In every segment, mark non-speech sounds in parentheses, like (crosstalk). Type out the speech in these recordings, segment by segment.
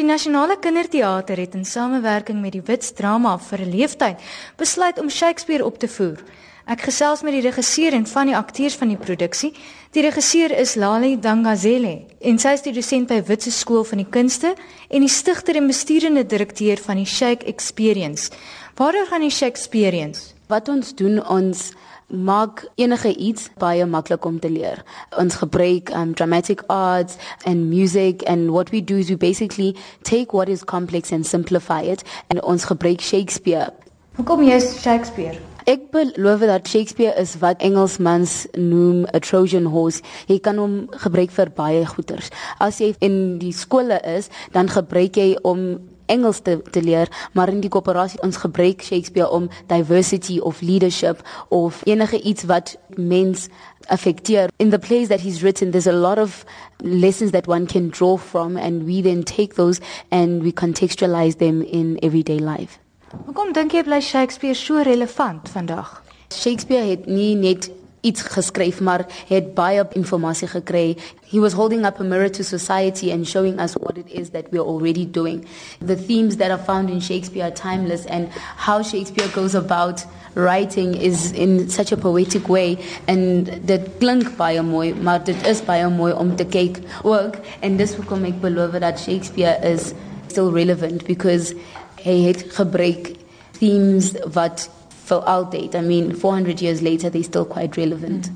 Die Nasionale Kinderteater het in samewerking met die Wits Drama vir 'n leeftyd besluit om Shakespeare op te voer. Ek gesels met die regisseur en van die akteurs van die produksie. Die regisseur is Lali Dangazele en sy is die dosent by Witse Skool van die Kunste en die stigter en besturende direkteur van die Shake Experience. Waaroor gaan die Shake Experience? Wat ons doen ons maak enige iets baie maklik om te leer. Ons gebruik um dramatic arts and music and what we do is we basically take what is complex and simplify it and ons gebruik Shakespeare. Hoekom jy Shakespeare? Ek beloof dat Shakespeare is wat Engelsmans noem 'n Trojan horse. Jy kan hom gebruik vir baie goeters. As jy in die skole is, dan gebruik jy om Engels te, te leer, maar in die koöperasie ons gebruik Shakespeare om diversity of leadership of enige iets wat mens affecteer. In the plays that he's written, there's a lot of lessons that one can draw from and we then take those and we contextualize them in everyday life. Hoekom dink jy bly Shakespeare so relevant vandag? Shakespeare het nie net iets geskryf maar het baie inligting gekry. He was holding up a mirror to society and showing us what it is that we're already doing. The themes that are found in Shakespeare are timeless and how Shakespeare goes about writing is in such a poetic way and dit klink baie mooi maar dit is baie mooi om te kyk ook en dis hoekom ek beloof dat Shakespeare is still relevant because hy het gebruik themes wat for altyd. I mean 400 years later they still quite relevant.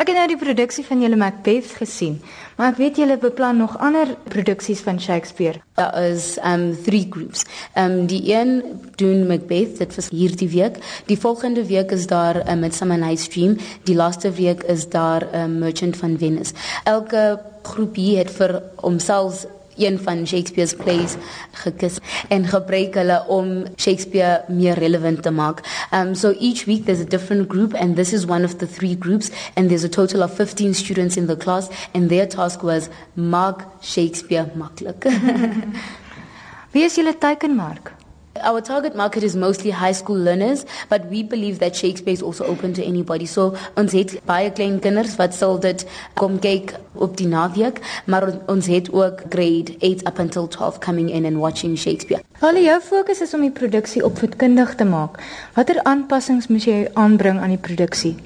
Ek het nou die produksie van julle Macbeth gesien, maar ek weet julle beplan nog ander produksies van Shakespeare. Daar is um three groups. Um die een doen Macbeth dit vir hierdie week. Die volgende week is daar 'n um, Midsummer Night's Dream. Die laaste week is daar 'n um, Merchant van Venice. Elke groepie het vir homself een van Shakespeare's plays gekis en gebruik hulle om Shakespeare meer relevant te maak. Um so each week there's a different group and this is one of the three groups and there's a total of 15 students in the class and their task was maak Shakespeare maklik. (laughs) Wie is julle teikenmark? Our target market is mostly high school learners, but we believe that Shakespeare is also open to anybody. So ons het baie klein kinders wat sal dit kom kyk op die naweek, maar ons het ook grade 8 up until 12 coming in and watching Shakespeare. Hulle jou fokus is om die produksie opvoedkundig te maak. Watter aanpassings moet jy aanbring aan die produksie?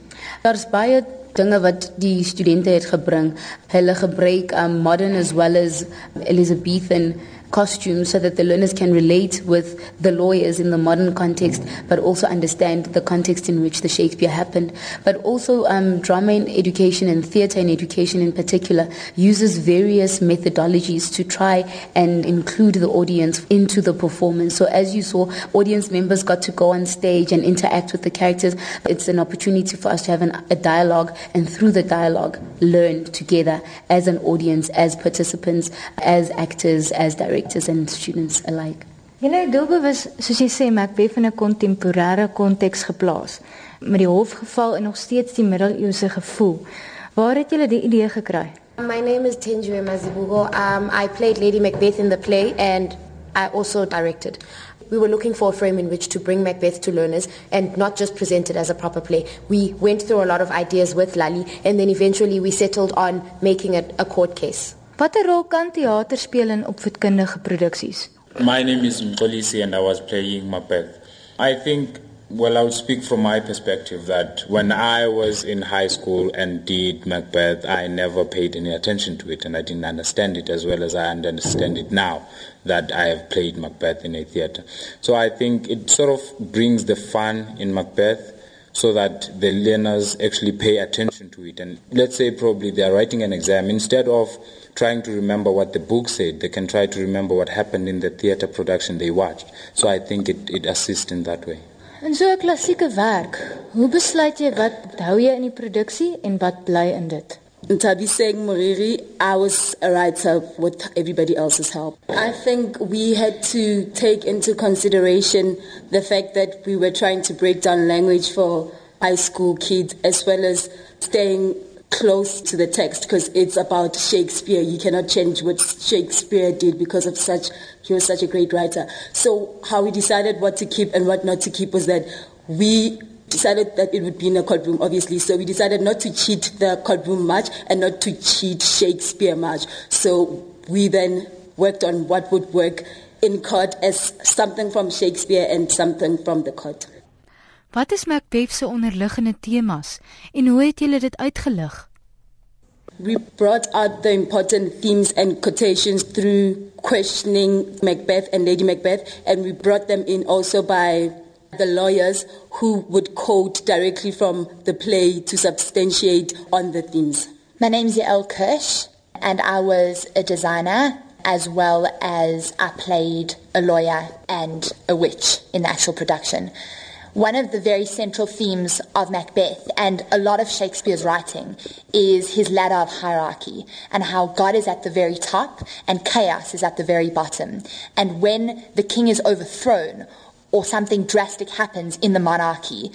Daar's baie dinge wat die studente het gebring. Hulle gebruik um, modern as well as Elizabethan costumes so that the learners can relate with the lawyers in the modern context, but also understand the context in which the Shakespeare happened. But also, um, drama in education and theatre in education in particular uses various methodologies to try and include the audience into the performance. So, as you saw, audience members got to go on stage and interact with the characters. It's an opportunity for us to have an, a dialogue, and through the dialogue, learn together as an audience, as participants, as actors, as directors directors and students alike. Julle het doelbewus, soos jy sê, Macbeth in 'n kontemporêre konteks geplaas met die hofgeval en nog steeds die middeleeuse gevoel. Waar het julle die idee gekry? My name is Tenjue Mazibugo. Um, I played Lady Macbeth in the play and I also directed. We were looking for a frame in which to bring Macbeth to learners and not just present it as a proper play. We went through a lot of ideas with Lali and then eventually we settled on making it a court case. Watter rol kan teater speel in opvoedkundige produksies? My name is Mkolisi and I was playing Macbeth. I think well I would speak from my perspective that when I was in high school and did Macbeth I never paid any attention to it and I didn't understand it as well as I understand it now that I have played Macbeth in a theater. So I think it sort of brings the fun in Macbeth so that the learners actually pay attention to it. And let's say probably they are writing an exam, instead of trying to remember what the book said, they can try to remember what happened in the theater production they watched. So I think it, it assists in that way. En so 'n klassieke werk, hoe besluit jy wat hou jy in die produksie en wat bly in dit? Ntabiseng Moriri, I was a writer with everybody else's help. I think we had to take into consideration the fact that we were trying to break down language for high school kids as well as staying close to the text because it's about Shakespeare. You cannot change what Shakespeare did because of such he was such a great writer. So how we decided what to keep and what not to keep was that we decided that it would be in a courtroom, obviously. So we decided not to cheat the courtroom much and not to cheat Shakespeare much. So we then worked on what would work in court as something from Shakespeare and something from the court. Wat is Macbeth se onderliggende temas en hoe het julle dit uitgelig? We brought out the important themes and quotations through questioning Macbeth and Lady Macbeth and we brought them in also by the lawyers who would quote directly from the play to substantiate on the themes. My name's Yael Kirsch and I was a designer as well as I played a lawyer and a witch in the actual production. One of the very central themes of Macbeth and a lot of Shakespeare's writing is his ladder of hierarchy and how God is at the very top and chaos is at the very bottom. And when the king is overthrown or something drastic happens in the monarchy,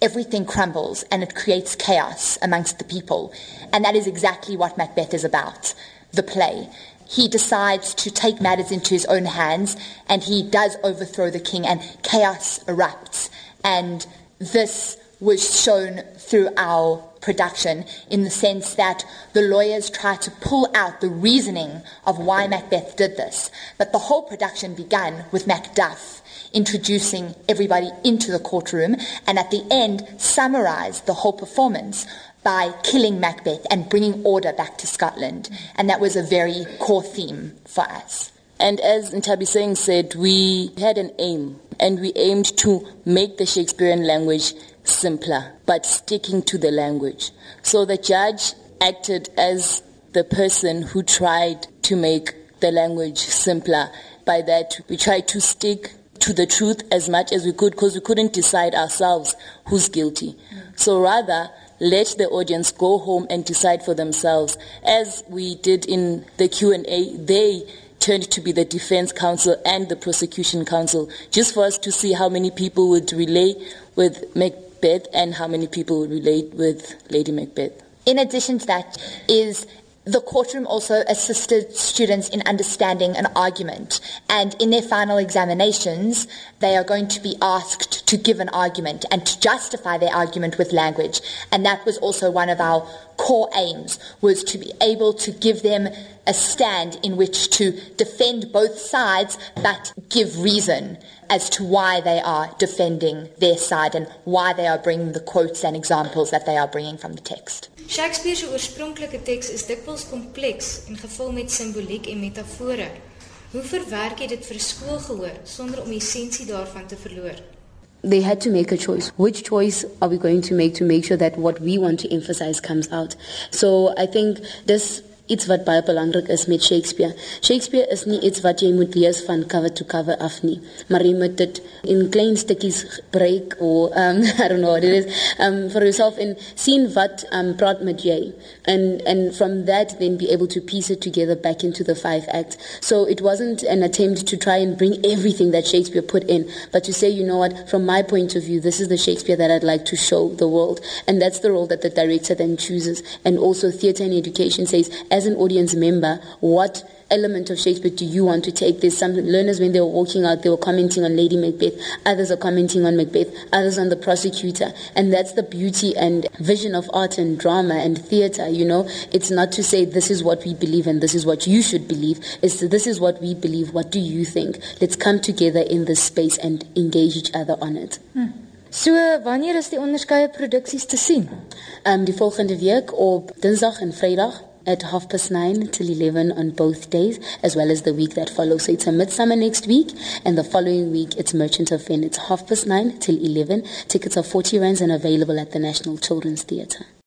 everything crumbles and it creates chaos amongst the people. And that is exactly what Macbeth is about, the play he decides to take matters into his own hands and he does overthrow the king and chaos erupts. And this was shown through our production in the sense that the lawyers try to pull out the reasoning of why Macbeth did this. But the whole production began with Macduff introducing everybody into the courtroom and at the end summarized the whole performance by killing Macbeth and bringing order back to Scotland. And that was a very core theme for us. And as Ntabiseng said, we had an aim and we aimed to make the Shakespearean language simpler, but sticking to the language. So the judge acted as the person who tried to make the language simpler. By that, we tried to stick to the truth as much as we could because we couldn't decide ourselves who's guilty. So rather, let the audience go home and decide for themselves. As we did in the Q&A, they turned to be the defense counsel and the prosecution counsel, just for us to see how many people would relate with Macbeth and how many people would relate with Lady Macbeth. In addition to that is the courtroom also assisted students in understanding an argument. And in their final examinations, they are going to be asked to give an argument and to justify their argument with language. And that was also one of our core aims, was to be able to give them a stand in which to defend both sides, but give reason as to why they are defending their side and why they are bringing the quotes and examples that they are bringing from the text. Shakespeare se oorspronklike teks is dikwels kompleks en gevul met simboliek en metafore. Hoe verwerk jy dit vir 'n skoolgehoor sonder om die essensie daarvan te verloor? They had to make a choice. Which choice are we going to make to make sure that what we want to emphasize comes out? So I think this iets wat baie belangrik is met Shakespeare. Shakespeare is nie iets wat jy moet lees van cover to cover af nie, maar jy moet dit in klein stukkies breek of um (laughs) I don't know what it is um for yourself and sien wat um praat met jy and and from that then be able to piece it together back into the five acts. So it wasn't an attempt to try and bring everything that Shakespeare put in, but to say, you know what, from my point of view, this is the Shakespeare that I'd like to show the world. And that's the role that the director then chooses. And also theatre and education says, as an audience member, what element of Shakespeare do you want to take? There's some learners when they were walking out, they were commenting on Lady Macbeth. Others are commenting on Macbeth. Others on the prosecutor. And that's the beauty and vision of art and drama and theatre. You know, it's not to say this is what we believe and this is what you should believe. It's this is what we believe. What do you think? Let's come together in this space and engage each other on it. Hmm. So wanneer is die onderskeie produksies te sien? Um die volgende week op Dinsdag en Vrydag at half past nine till 11 on both days, as well as the week that follows. So it's a midsummer next week, and the following week it's Merchant of Fen. It's half past nine till 11. Tickets are 40 rands and available at the National Children's Theatre.